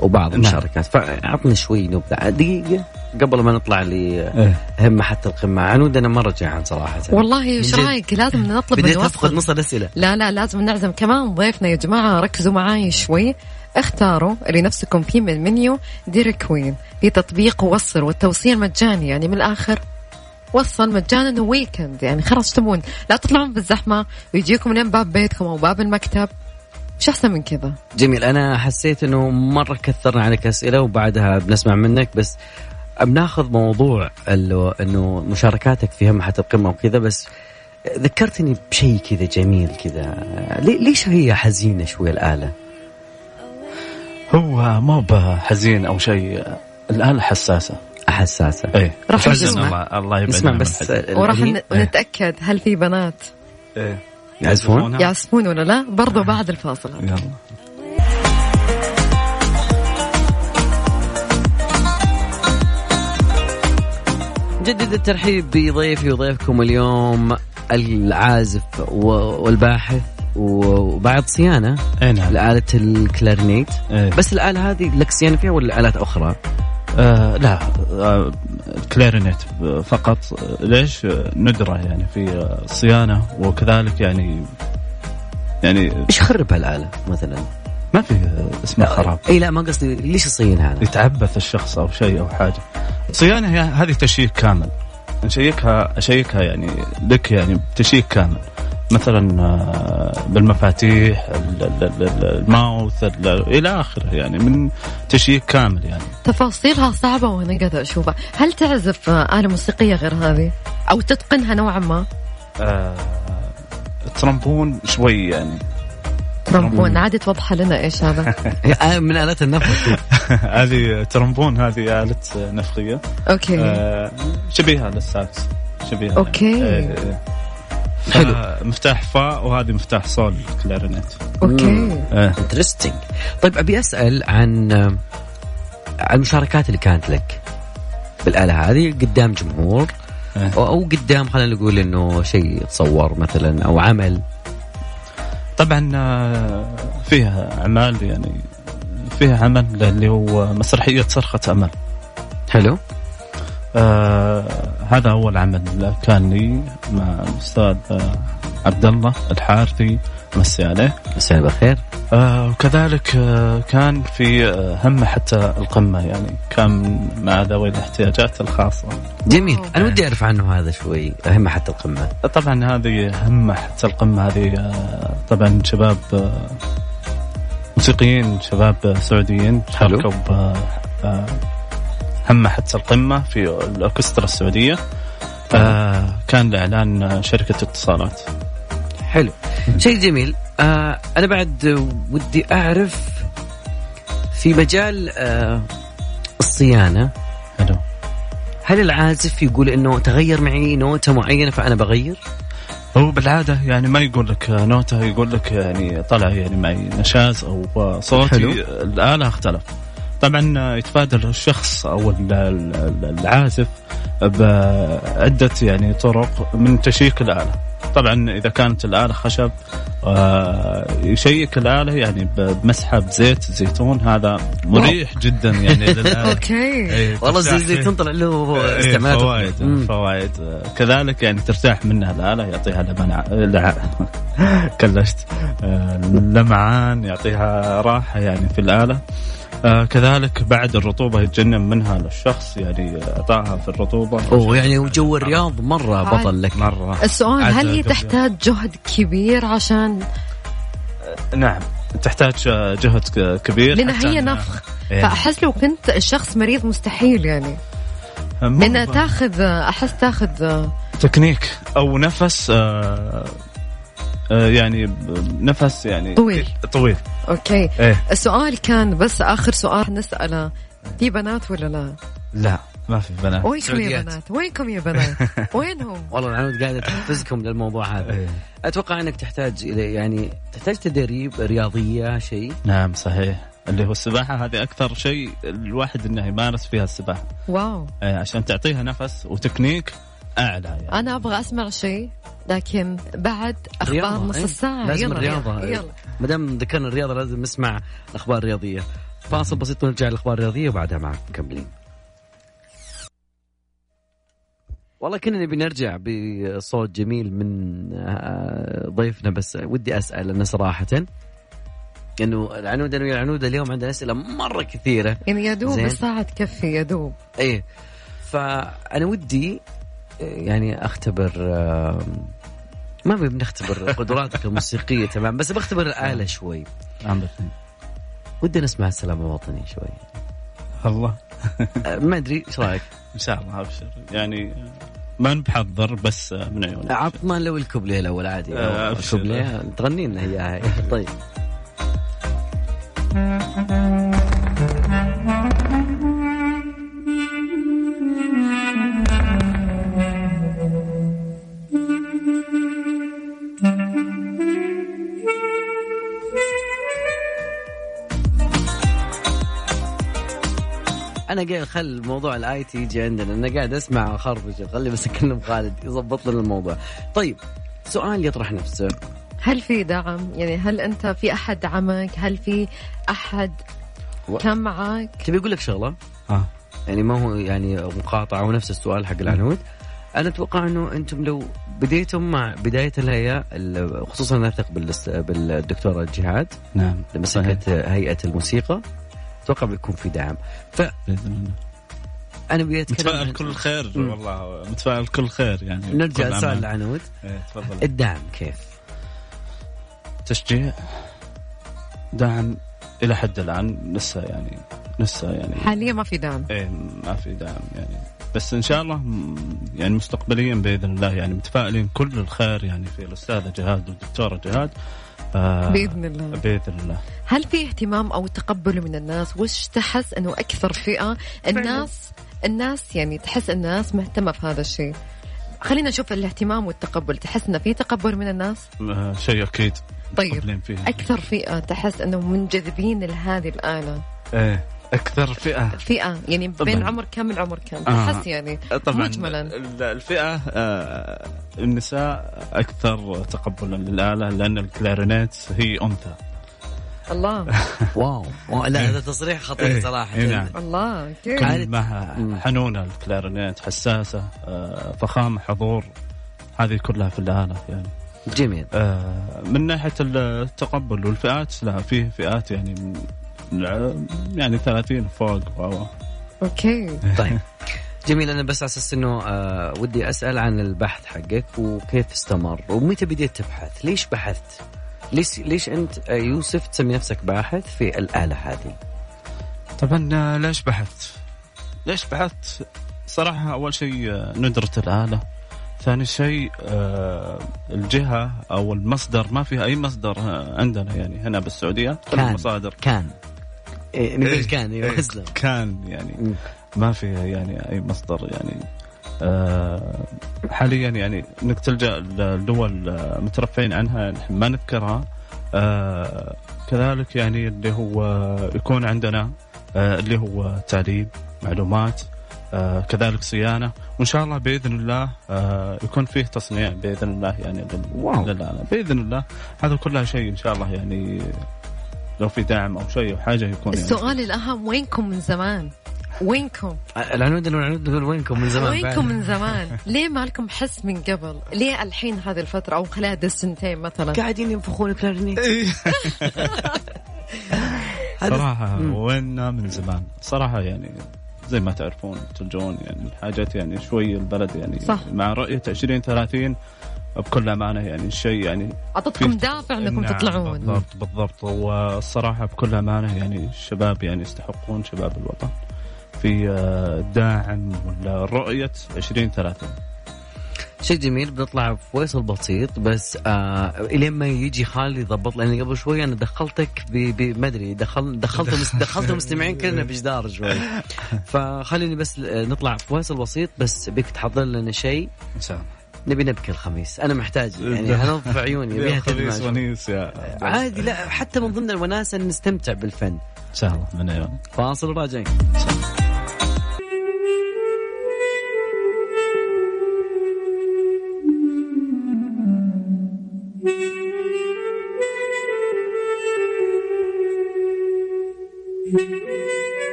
[SPEAKER 3] وبعض
[SPEAKER 5] نعم.
[SPEAKER 3] المشاركات. فاعطني شوي نبذة. دقيقة قبل ما نطلع
[SPEAKER 5] إيه.
[SPEAKER 3] لهم حتى القمه عنود أنا مرة جيعان صراحة.
[SPEAKER 2] والله
[SPEAKER 3] إيش.
[SPEAKER 2] رأيك؟ لازم نطلب
[SPEAKER 3] بديت
[SPEAKER 2] أفقد
[SPEAKER 3] نص الأسئلة.
[SPEAKER 2] لا لا لازم نعزم كمان ضيفنا. يا جماعة ركزوا معاي شوي. اختاروا اللي نفسكم فيه من المنيو دير كوين في تطبيق وصل والتوصيل مجاني. يعني من الآخر. وصل مجانا weekend يعني خلاص تبون. لا تطلعون بالزحمة. ويجيكم لين باب بيتكم أو باب المكتب. مش أحسن من كذا؟
[SPEAKER 3] جميل. أنا حسيت إنه مرة كثرنا عليك أسئلة وبعدها بنسمع منك بس بناخذ موضوع اللي- إنه مشاركاتك في همحة القمة وكذا بس ذكرتني بشيء كذا جميل كذا. لي- ليش هي حزينة شوي الآلة؟
[SPEAKER 5] هو مو بحزين أو شيء الآلة حساسة.
[SPEAKER 3] حساسة
[SPEAKER 5] إيه
[SPEAKER 2] راح نسمع.
[SPEAKER 5] الله الله يبعدنا
[SPEAKER 3] نسمع بس
[SPEAKER 5] الحزن.
[SPEAKER 2] وراح
[SPEAKER 3] الأغنية.
[SPEAKER 2] ن- نتأكد هل في بنات
[SPEAKER 5] إيه.
[SPEAKER 3] يعزفون؟
[SPEAKER 2] يعزفون ولا لا برضو بعد الفاصل
[SPEAKER 5] يلا
[SPEAKER 3] جدد الترحيب بضيفي وضيفكم اليوم العازف والباحث وبعد صيانة
[SPEAKER 5] اي نعم
[SPEAKER 3] لآلة الكلارينيت
[SPEAKER 5] إيه.
[SPEAKER 3] بس الآلة هذه لك صيانة فيها ولا آلات أخرى؟
[SPEAKER 5] آه لا آه كلارينيت فقط ليش ندرة يعني في آه، صيانة وكذلك يعني يعني
[SPEAKER 3] إيش خرب هالآلة مثلا؟
[SPEAKER 5] ما في اسمه خراب
[SPEAKER 3] إي لا ما قصدي ليش تصينها؟
[SPEAKER 5] يتعبث الشخص أو شيء أو حاجة صيانة هذه check كامل نشيكها أشيكها يعني لك يعني check كامل. مثلا آه، بالمفاتيح ال- ال- ال- ال mouth ال- إلى آخره يعني من check كامل يعني.
[SPEAKER 2] تفاصيلها صعبة وأنا قاعدة أشوفها. هل تعزف آه، آلة موسيقية غير هذه؟ أو تتقنها نوعا ما؟
[SPEAKER 5] آه، الترمبون شوي يعني.
[SPEAKER 2] ترمبون عادي توضح لنا إيش هذا؟
[SPEAKER 3] آه، من آلات النفخ.
[SPEAKER 5] هذه ترمبون هذه آلة نفخية
[SPEAKER 2] okay.
[SPEAKER 5] آه، شبيهة للساكس شبيهة.
[SPEAKER 2] okay.
[SPEAKER 5] يعني. آه،
[SPEAKER 3] حلو.
[SPEAKER 5] مفتاح فا وهذه مفتاح صول كلارينيت.
[SPEAKER 2] okay.
[SPEAKER 5] آه.
[SPEAKER 3] interesting طيب أبي أسأل عن عن المشاركات اللي كانت لك بالآلة هذه قدام جمهور. أو أو قدام خلينا نقول إنه شيء تصور مثلا أو عمل.
[SPEAKER 5] طبعا آه، فيها أعمال يعني فيها عمل اللي هو مسرحية صرخة أمل.
[SPEAKER 3] حلو.
[SPEAKER 5] آه هذا أول عمل كان لي مع الاستاذ آه عبد الله الحارثي. مسي عليه.
[SPEAKER 3] مساء بخير
[SPEAKER 5] آه وكذلك آه كان في آه هم حتى القمة يعني كان مع ذوي الاحتياجات الخاصة.
[SPEAKER 3] جميل. أنا ودي أعرف عنه هذا شوي أهم حتى القمة.
[SPEAKER 5] طبعا هذه هم حتى القمة هذه آه طبعا شباب آه موسيقيين شباب سعوديين
[SPEAKER 3] حلو.
[SPEAKER 5] شاركوا آه، هم حتى القمة في الأوركسترا السعودية. آه كان لإعلان شركة اتصالات.
[SPEAKER 3] حلو. شيء جميل. آه أنا بعد ودي أعرف في مجال آه الصيانة
[SPEAKER 5] حلو
[SPEAKER 3] هل العازف يقول إنه تغير معي نوتة معينة فأنا بغير؟
[SPEAKER 5] هو بالعادة يعني ما يقول لك نوتة يقول لك يعني طلع يعني معي نشاز أو صوتي
[SPEAKER 3] حلو.
[SPEAKER 5] الآلة اختلف طبعا يتفادى الشخص أو ال- ال- العازف بعده يعني طرق من تشيك الآلة طبعا إذا كانت الآلة خشب آه، يشيك الآلة يعني بمسحه بزيت زيتون هذا مريح جدا يعني للآلة.
[SPEAKER 2] أوكي.
[SPEAKER 5] إيه،
[SPEAKER 3] والله زي
[SPEAKER 5] ترتاح فيه.
[SPEAKER 3] زيتون طلع له
[SPEAKER 5] إيه،
[SPEAKER 3] استعمالات
[SPEAKER 5] فوائد. فوائد كذلك يعني ترتاح منها الآلة يعطيها لمعان لع... كلشت. آه، لمعان يعطيها راحة يعني في الآلة. آه كذلك بعد الرطوبة يتجنب منها للشخص يعني أعطاها في الرطوبة.
[SPEAKER 3] أوه يعني وجو الرياض مرة بطل لك.
[SPEAKER 5] مرة.
[SPEAKER 2] السؤال هل هي تحتاج جهد كبير عشان
[SPEAKER 5] نعم تحتاج جهد كبير
[SPEAKER 2] لأن
[SPEAKER 5] حتى
[SPEAKER 2] هي نفخ.
[SPEAKER 5] إيه.
[SPEAKER 2] فأحس لو كنت الشخص مريض مستحيل يعني.
[SPEAKER 5] مو
[SPEAKER 2] لأن
[SPEAKER 5] ب-
[SPEAKER 2] تاخذ أحس تاخذ
[SPEAKER 5] تكنيك أو نفس آه يعني ب- نفس يعني
[SPEAKER 2] طويل.
[SPEAKER 5] طويل
[SPEAKER 2] okay
[SPEAKER 5] إيه
[SPEAKER 2] السؤال كان بس آخر سؤال نسأله في بنات ولا لا؟
[SPEAKER 5] لا ما في بنات
[SPEAKER 2] وينكم يا. بنات؟ وينكم يا بنات؟ وينهم؟
[SPEAKER 3] والله العنود قاعدة تحفزكم للموضوع هذا
[SPEAKER 5] إيه.
[SPEAKER 3] أتوقع إنك تحتاج إلى يعني تحتاج تدريب رياضية شيء
[SPEAKER 5] نعم صحيح اللي هو السباحة هذه أكثر شيء الواحد إنه يمارس فيها السباحة
[SPEAKER 2] واو
[SPEAKER 5] آه، عشان تعطيها نفس وتكنيك أعلى يعني.
[SPEAKER 2] أنا أبغى أسمع شيء لكن بعد أخبار
[SPEAKER 3] رياضة،
[SPEAKER 2] نص
[SPEAKER 3] إيه.
[SPEAKER 2] الساعة
[SPEAKER 3] لازم
[SPEAKER 2] يلا
[SPEAKER 3] الرياضة
[SPEAKER 2] يلا.
[SPEAKER 3] ما دام ذكرنا الرياضة لازم نسمع الأخبار الرياضية. فاصل بسيط ونرجع للأخبار الرياضية وبعدها معكم مكملين. والله كنا نبي نرجع بصوت جميل من آه، ضيفنا بس ودي أسأل أنا صراحة. انه العنود أنا ويا العنود اليوم عندنا أسئلة مرة كثيرة.
[SPEAKER 2] يعني يا دوب
[SPEAKER 3] زين.
[SPEAKER 2] الساعة تكفي يا دوب.
[SPEAKER 3] إيه. فأنا ودي يعني أختبر آه، ما بنختبر قدراتك الموسيقية تمام بس بختبر الآلة شوي.
[SPEAKER 5] نعم.
[SPEAKER 3] ودي نسمع السلام الوطني شوي.
[SPEAKER 5] الله.
[SPEAKER 3] آه، ما أدري إيش رأيك؟
[SPEAKER 5] إن شاء الله أبشر. يعني ما نبحضر بس من عيونك.
[SPEAKER 3] عطنا لو الكوبليه الأول عادي.
[SPEAKER 5] آه،.
[SPEAKER 3] الكوبليه تغني لنا إياها. طيب. أنا قاعد خل موضوع ال IT يجي عندنا أنا قاعد أسمع خربشه خلي بس أكلم خالد يضبط لنا الموضوع. طيب سؤال يطرح نفسه.
[SPEAKER 2] هل في دعم؟ يعني هل أنت في أحد دعمك؟ هل في أحد
[SPEAKER 3] و-
[SPEAKER 2] كان معك
[SPEAKER 3] تبي أقول لك شغلة؟
[SPEAKER 5] آه.
[SPEAKER 3] يعني ما هو يعني مقاطعة ونفس السؤال حق العنود. أنا أتوقع إنه أنتم لو بديتم مع بداية الهيئة ال- خصوصا نثق بالس- بالدكتورة جهاد.
[SPEAKER 5] نعم.
[SPEAKER 3] مسكت هيئة الموسيقى. أتوقع بيكون في دعم. فانا
[SPEAKER 5] باذن الله
[SPEAKER 3] ابي أتكلم
[SPEAKER 5] متفائل كل خير. والله. متفائل كل خير يعني
[SPEAKER 3] نرجع لسؤال. العنود
[SPEAKER 5] تفضل.
[SPEAKER 3] الدعم كيف؟
[SPEAKER 5] تشجيع دعم إلى حد الآن لسه يعني لسه يعني
[SPEAKER 2] حاليا ما في دعم.
[SPEAKER 5] إيه ما في دعم يعني. بس إن شاء الله يعني مستقبليا بإذن الله يعني متفائلين كل الخير يعني في الأستاذة جهاد والدكتورة جهاد. آه
[SPEAKER 2] بإذن الله.
[SPEAKER 5] بإذن الله.
[SPEAKER 2] هل في اهتمام أو تقبل من الناس؟ وش تحس إنه أكثر فئة؟ الناس الناس يعني تحس الناس مهتمة في هذا الشيء. خلينا نشوف الاهتمام والتقبل. تحس إنه في تقبل من الناس؟
[SPEAKER 5] آه شيء أكيد.
[SPEAKER 2] طيب.
[SPEAKER 5] متقبلين فيه.
[SPEAKER 2] أكثر فئة تحس إنه منجذبين لهذه الآلة.
[SPEAKER 5] إيه. أكثر فئة.
[SPEAKER 2] فئة يعني
[SPEAKER 5] طبعاً.
[SPEAKER 2] بين عمر كم من عمر كم؟
[SPEAKER 5] آه.
[SPEAKER 2] تحس يعني
[SPEAKER 5] طبعا
[SPEAKER 2] مجملا.
[SPEAKER 5] ال- الفئة آه النساء أكثر تقبلا للآلة لأن الكلارينيت هي أنثى.
[SPEAKER 2] الله.
[SPEAKER 3] wow. wow، لا هذا تصريح خطير
[SPEAKER 5] إيه،
[SPEAKER 3] صراحة.
[SPEAKER 5] إيه، نعم.
[SPEAKER 2] الله كيف
[SPEAKER 3] عارف-
[SPEAKER 5] كل ما حنونة الكلارينيت حساسة آه فخامة حضور هذه كلها في الآلة يعني.
[SPEAKER 3] جميل.
[SPEAKER 5] آه من ناحية التقبل والفئات لا فيه فئات يعني من يعني 30 فوق و
[SPEAKER 2] okay
[SPEAKER 3] طيب جميل أنا بس على أساس إنه آه ودي أسأل عن البحث حقك وكيف استمر ومتى بديت تبحث؟ ليش بحثت؟ ليش ليش أنت آه، يوسف تسمي نفسك باحث في الآلة هذه؟
[SPEAKER 5] طبعا آه، ليش بحثت؟ ليش بحثت؟ صراحة أول شيء آه، ندرة الآلة ثاني شيء آه، الجهة أو المصدر ما فيها أي مصدر عندنا يعني هنا بالسعودية كل
[SPEAKER 3] كان.
[SPEAKER 5] المصادر
[SPEAKER 3] كان إيه نقول
[SPEAKER 5] إيه،
[SPEAKER 3] كان أيوه
[SPEAKER 5] إيه،
[SPEAKER 3] اسلم
[SPEAKER 5] كان يعني. ما فيها يعني أي مصدر يعني. آه، حاليا يعني إنك تلجأ لدول آه، مترفعين عنها نحن ما نذكرها. آه، كذلك يعني اللي هو يكون عندنا آه، اللي هو تعليم معلومات آه، كذلك صيانة. وإن شاء الله بإذن الله آه، يكون فيه تصنيع بإذن الله يعني لل-
[SPEAKER 3] واو.
[SPEAKER 5] بإذن الله. هذا كلها شيء إن شاء الله يعني لو في دعم أو شيء أو حاجة يكون يعني.
[SPEAKER 2] السؤال الأهم وينكم من زمان؟ وينكم؟
[SPEAKER 3] العنود العنود نقول وينكم من زمان
[SPEAKER 2] وينكم. من زمان؟ ليه ما لكم حس من قبل؟ ليه الحين هذه الفترة أو خلال هذه السنتين مثلا؟
[SPEAKER 3] قاعدين ينفخون كلارينيت هذا
[SPEAKER 5] صراحة. ويننا من زمان؟ صراحة يعني زي ما تعرفون تلجون يعني الحاجات يعني شوي البلد يعني
[SPEAKER 2] صح.
[SPEAKER 5] مع رؤية 20 30 بكل أمانة يعني الشيء يعني
[SPEAKER 2] أعطتكم
[SPEAKER 5] في-
[SPEAKER 2] دافع أنكم
[SPEAKER 5] نعم،
[SPEAKER 2] تطلعون.
[SPEAKER 5] بالضبط بالضبط. والصراحة بكل أمانة يعني الشباب يعني يستحقون شباب الوطن. في آه، الداعم ولا رؤية 20 30
[SPEAKER 3] شيء جميل بنطلع في فيصل بسيط بس آه إلين ما يجي خالد يضبط لأن قبل شوي أنا دخلتك ب ب- ما أدري دخل دخلت مس- دخلت المستمعين كلنا بجدار شوي. فخليني بس آه، نطلع في فيصل بسيط بس بك تحضر لنا شيء.
[SPEAKER 5] إن شاء الله.
[SPEAKER 3] نبي نبكي الخميس. أنا محتاج يعني هنضف عيوني؟ بيها الخميس
[SPEAKER 5] ونيس يا
[SPEAKER 3] عادي لا حتى من ضمن الوناسة نستمتع بالفن.
[SPEAKER 5] إن شاء الله من عيون
[SPEAKER 3] فاصل وراجعين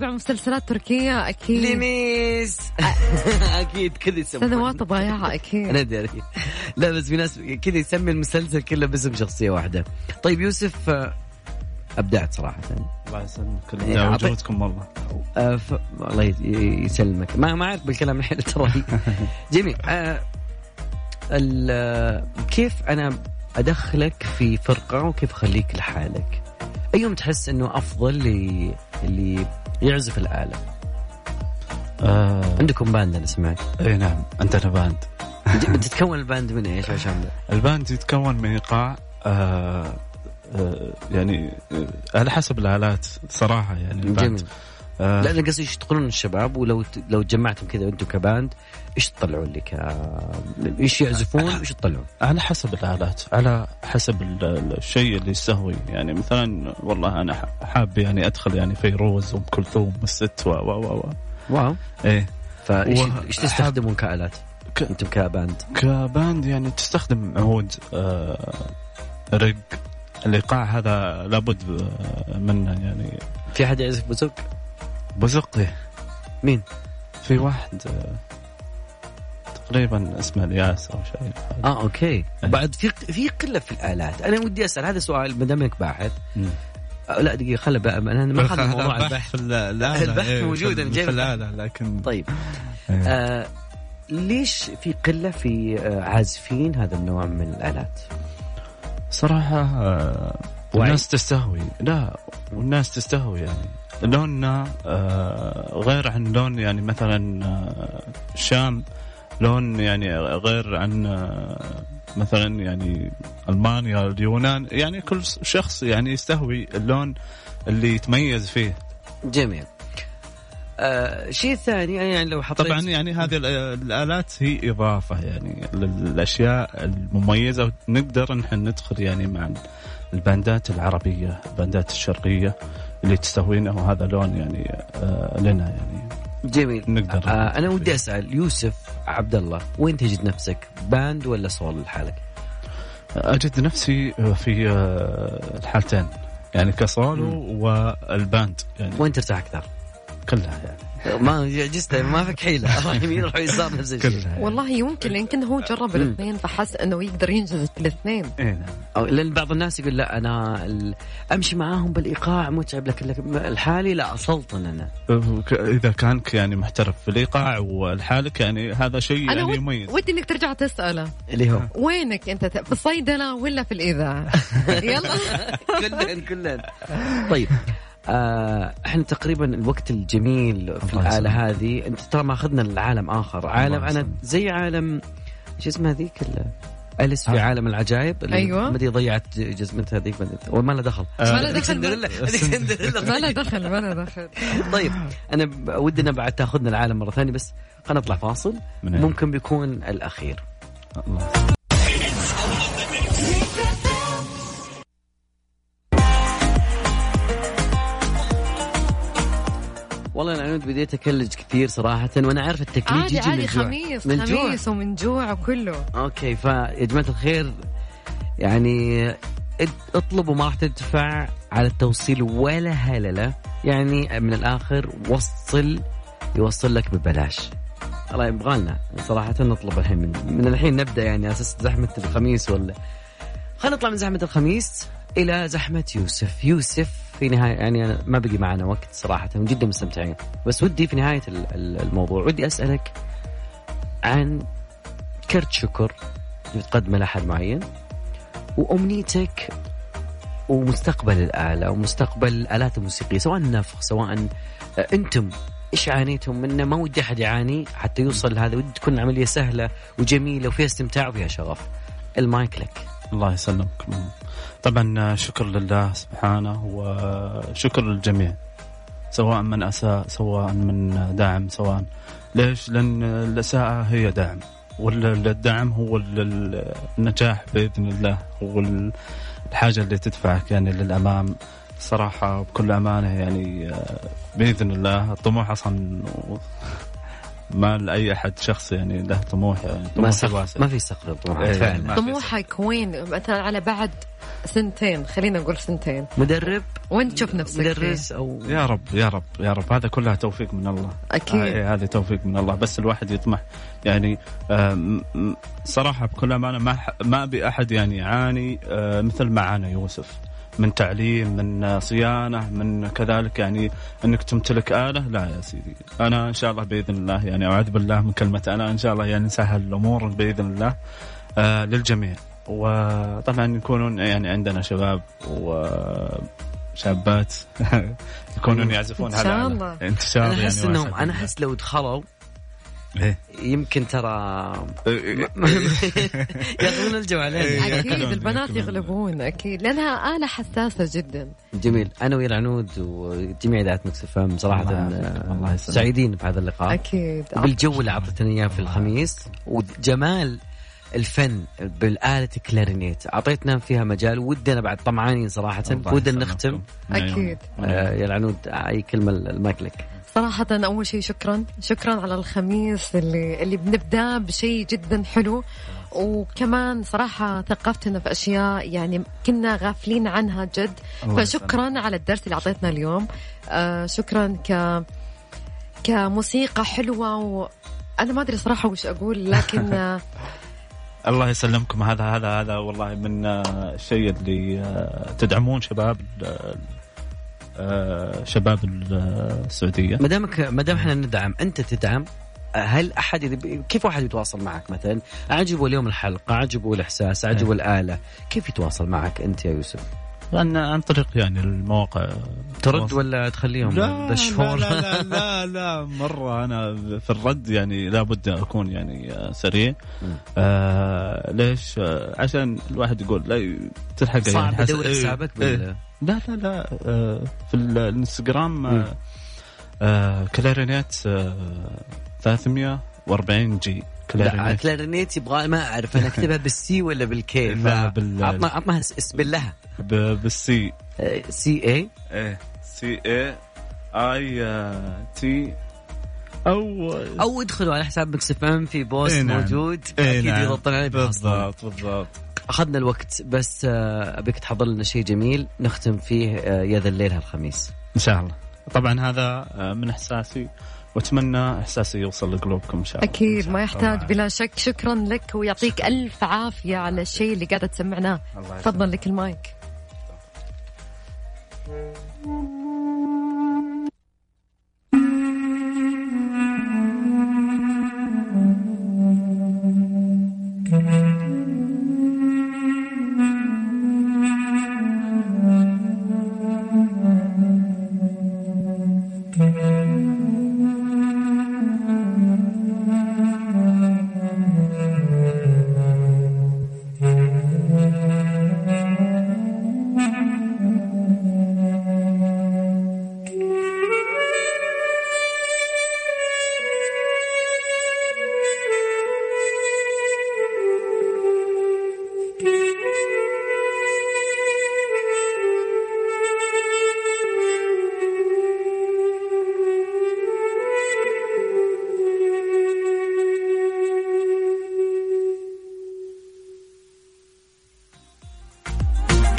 [SPEAKER 2] كان يتابع مسلسلات تركية أكيد.
[SPEAKER 3] لميس أكيد كذا يسمون
[SPEAKER 2] سنوات ضايعة أكيد.
[SPEAKER 3] أنا أدري. لا بس في ناس كذا يسمي المسلسل كله باسم شخصية واحدة. طيب يوسف آه، أبدعت صراحة.
[SPEAKER 5] الله يسلمك.
[SPEAKER 3] إيه، أعطي-
[SPEAKER 5] وجودكم والله.
[SPEAKER 3] آه ف... الله يسلمك. ما ما أعرف بالكلام الحين ترى. جميل. آه ال... كيف أنا أدخلك في فرقة وكيف أخليك لحالك؟ ايهم تحس إنه أفضل اللي اللي يعزف الآلة؟
[SPEAKER 5] آه.
[SPEAKER 3] عندكم band أنا سمعت.
[SPEAKER 5] إي نعم عندنا band.
[SPEAKER 3] تتكون ال band من إيش عشان
[SPEAKER 5] ال band يتكون من إيقاع آه آه يعني آه على حسب الآلات صراحة يعني ال band.
[SPEAKER 3] جميل.
[SPEAKER 5] آه.
[SPEAKER 3] لا أنا قصدي إيش تقولون الشباب؟ ولو. لو تجمعتم كذا أنتم ك band إيش تطلعون لي ك إيش يعزفون؟ إيش تطلعون؟
[SPEAKER 5] على حسب الآلات على حسب ال- ال- الشيء اللي يستهوي. يعني مثلا والله أنا حاب يعني أدخل يعني فيروز ام كلثوم الست و و و و
[SPEAKER 3] واو.
[SPEAKER 5] إيه.
[SPEAKER 3] فإيش
[SPEAKER 5] و-
[SPEAKER 3] تستخدمون كآلات؟
[SPEAKER 5] ك-
[SPEAKER 3] أنتم ك
[SPEAKER 5] band. ك band يعني تستخدم عود آه رق. الايقاع هذا لابد آه، منه يعني.
[SPEAKER 3] في أحد يعزف بزوق؟
[SPEAKER 5] بزقي.
[SPEAKER 3] مين؟
[SPEAKER 5] في واحد آه تقريبا اسمه الياس أو شيء.
[SPEAKER 3] آه أوكي. بعد في في قلة في الآلات. أنا ودي أسأل هذا سؤال ما دام انك باحث. آه، لا دقيقة خل بقى أنا ما اخذ موضوع البحث
[SPEAKER 5] في الآلة
[SPEAKER 3] البحث
[SPEAKER 5] إيه،
[SPEAKER 3] موجود،
[SPEAKER 5] في-
[SPEAKER 3] أنا جايب
[SPEAKER 5] في الآلة لكن
[SPEAKER 3] طيب.
[SPEAKER 5] إيه.
[SPEAKER 3] آه ليش في قلة في آه عازفين هذا النوع من الآلات؟
[SPEAKER 5] صراحة آه،
[SPEAKER 3] وعي.
[SPEAKER 5] والناس تستهوي. لا والناس تستهوي يعني. لوننا آه، غير عن لون يعني مثلا آه، الشام لون يعني غير عن آه، مثلا يعني ألمانيا اليونان يعني كل شخص يعني يستهوي اللون اللي يتميز فيه.
[SPEAKER 3] جميل. آه شيء ثاني يعني لو حطيت
[SPEAKER 5] طبعا يعني هذه ال- الآلات هي إضافة يعني للأشياء المميزة ونقدر نحن ندخل يعني مع الباندات العربية الباندات الشرقية. اللي تستهوينا وهذا لون يعني آه لنا يعني.
[SPEAKER 3] جميل.
[SPEAKER 5] نقدر
[SPEAKER 3] آه أنا ودي. أسأل يوسف عبد الله وين تجد نفسك؟ band ولا سول لحالك؟
[SPEAKER 5] أجد نفسي في آه، الحالتين يعني ك solo وال band يعني.
[SPEAKER 3] وين ترتاح أكثر؟
[SPEAKER 5] كلها يعني.
[SPEAKER 3] ما جست ما فيك حيلة. يمين أروح يسار نفس الشيء.
[SPEAKER 5] كلها.
[SPEAKER 2] والله يمكن يمكن هو جرب الاثنين فحس إنه يقدر ينجز في الاثنين
[SPEAKER 5] إيه نعم.
[SPEAKER 3] أو لأن بعض الناس يقول لا أنا. أمشي معاهم بالإيقاع متعب لكن الحالي لا أسلطن
[SPEAKER 5] أنا. إذا كانك يعني محترف في الإيقاع والحالك يعني هذا شيء يعني
[SPEAKER 2] ود...
[SPEAKER 5] يميز
[SPEAKER 2] ودي إنك ترجع تسأله.
[SPEAKER 3] اللي هو؟
[SPEAKER 2] وينك أنت؟ في الصيدلة ولا في الإذاعة؟ يلا.
[SPEAKER 3] كلن كلن طيب. إحنا تقريبا الوقت الجميل في
[SPEAKER 5] يسلمك.
[SPEAKER 3] هذه. أنت ترى ماخذنا لعالم آخر. عالم
[SPEAKER 5] أنا.
[SPEAKER 3] زي عالم شو اسمها ذيك ال- أليس في
[SPEAKER 5] آه.
[SPEAKER 3] عالم العجائب؟ اللي
[SPEAKER 2] أيوة.
[SPEAKER 3] ما أدري ضيعت جزمتها ذيك ما أدري- وما له دخل.
[SPEAKER 5] آه،
[SPEAKER 2] ما له
[SPEAKER 3] هذيك
[SPEAKER 2] دخل
[SPEAKER 3] سندريلا هذيك سندريلا
[SPEAKER 2] ما له دخل ما له دخل.
[SPEAKER 3] طيب أنا ودنا بعد تأخذنا العالم مرة ثانية بس خلينا نطلع فاصل؟ ممكن بيكون الأخير.
[SPEAKER 5] الله.
[SPEAKER 3] والله أنا عنود بديت أكلج كثير صراحة وأنا عارف التكليج
[SPEAKER 2] عادي
[SPEAKER 3] يجي من
[SPEAKER 2] عادي
[SPEAKER 3] الجوع.
[SPEAKER 2] خميس
[SPEAKER 3] من.
[SPEAKER 2] خميس ومن جوع وكله
[SPEAKER 3] أوكي فيا جماعة الخير يعني إد- اطلبوا ما راح تدفع على التوصيل ولا هللة. يعني من الآخر وصل يوصل لك ببلاش. الله يبغى لنا صراحة نطلب الحين من, من الحين نبدأ يعني أساس زحمة الخميس ولا خلينا نطلع من زحمة الخميس إلى زحمة يوسف، يوسف في نهاية يعني أنا ما بقي معنا وقت صراحة جدا مستمتعين، بس ودي في ال- الموضوع ودي أسألك عن كرت شكر تقدمه لأحد معين وأمنيتك ومستقبل الآلة ومستقبل الآلات الموسيقية سواء النفخ سواء آه، أنتم إيش عانيتهم منه ما ودي أحد يعاني حتى يوصل لهذا ودي تكون عمليه سهلة وجميلة وفيها استمتاع وفيها شغف. المايك لك.
[SPEAKER 5] الله يسلمك. طبعا شكر لله سبحانه وشكر للجميع سواء من أساء سواء من داعم سواء ليش؟ لأن الأساءة هي دعم والدعم هو النجاح بإذن الله هو الحاجة اللي تدفعك يعني للأمام. صراحة بكل أمانة يعني بإذن الله الطموح أصلا ما لأي أحد شخص يعني له طموح يعني.
[SPEAKER 3] طموح ما, ما في سقف الطموح
[SPEAKER 2] إيه فعلا طموحك وين؟ مثلا على بعد سنتين خلينا نقول سنتين.
[SPEAKER 3] مدرب؟
[SPEAKER 2] وين تشوف نفسك
[SPEAKER 3] مدرس أو
[SPEAKER 5] يا رب يا رب يا رب. هذا كلها توفيق من الله.
[SPEAKER 2] أكيد.
[SPEAKER 5] آه هذا توفيق من الله. بس الواحد يطمح. يعني آه صراحة بكل أمانة ما ما أبي أحد يعني يعاني آه مثل ما عانى يوسف. من تعليم من صيانة من كذلك يعني إنك تمتلك آلة. لا يا سيدي أنا إن شاء الله بإذن الله يعني أعوذ بالله من كلمة أنا إن شاء الله يعني نسهل الأمور بإذن الله آه للجميع. وطبعا يكونون يعني عندنا شباب وشابات يكونون يعزفون هذا
[SPEAKER 2] إن شاء الله
[SPEAKER 5] انتشار
[SPEAKER 3] أنا أحس يعني انهم أنا أحس لو دخلوا إيه؟ يمكن ترى ياخذون الجو علينا
[SPEAKER 2] أكيد البنات يغلبون أكيد. لأنها آلة حساسة جدا.
[SPEAKER 3] جميل. أنا ويا العنود وجميع إذاعة مكس فم صراحة الله سعيدين بهذا اللقاء.
[SPEAKER 2] أكيد.
[SPEAKER 3] بالجو اللي اعطتني إياه في الخميس وجمال الفن بالآلة الكلارينيت أعطيتنا فيها مجال ودنا بعد طمعانين صراحة ودنا نختم.
[SPEAKER 2] أكيد.
[SPEAKER 3] آه يا العنود أي كلمة المايك لك.
[SPEAKER 2] صراحة أول شيء شكرا. شكرا على الخميس اللي اللي بنبدأ بشيء جدا حلو. وكمان صراحة ثقفتنا في أشياء يعني كنا غافلين عنها جد. فشكرا على الدرس اللي أعطيتنا اليوم. آه شكرا ك كموسيقى حلوة وأنا ما أدري صراحة وش أقول لكن آه
[SPEAKER 5] الله يسلمكم. هذا هذا هذا والله من الشيء اللي آه، تدعمون شباب آه، شباب السعودية
[SPEAKER 3] ما دامك ما دام إحنا ندعم أنت تدعم هل أحد. كيف واحد يتواصل معك مثلا؟ عجبه اليوم الحلقة، عجبه الإحساس، عجبه الآلة، كيف يتواصل معك أنت يا يوسف؟
[SPEAKER 5] عن عن طريق يعني المواقع.
[SPEAKER 3] ترد ولا تخليهم
[SPEAKER 5] لا لا, لا لا لا مرة أنا في الرد يعني لابد أكون يعني سريع. آه ليش؟ آه عشان الواحد يقول لا تلحق
[SPEAKER 3] صعب يعني تدور حسابك
[SPEAKER 5] إيه. لا لا لا آه في الانستغرام آه آه كلارينيت آه 340
[SPEAKER 3] G. لا كلارينيت يبغى ما أعرف أنا أكتبها بال C ولا بال K؟ لا بال عطنا عطنا اسم بالله.
[SPEAKER 5] بالسي.
[SPEAKER 3] سي اي
[SPEAKER 5] إيه. سي آي اي T. أو
[SPEAKER 3] أو ادخلوا على حساب Mix FM في post إيه نعم. موجود.
[SPEAKER 5] إيه أكيد نعم. يضغطون عليه بالضبط بالضبط.
[SPEAKER 3] أخذنا الوقت بس آه، أبيك تحضر لنا شيء جميل نختم فيه آه، يا ذا الليل هالخميس.
[SPEAKER 5] إن شاء الله. طبعا هذا آه، من إحساسي. وأتمنى احساسي يوصل لقلوبكم إن شاء
[SPEAKER 2] الله. أكيد ما يحتاج بلا شك. شكرا لك ويعطيك ألف عافية على الشيء اللي قاعدة تسمعناه تفضل لك المايك. Mm-hmm.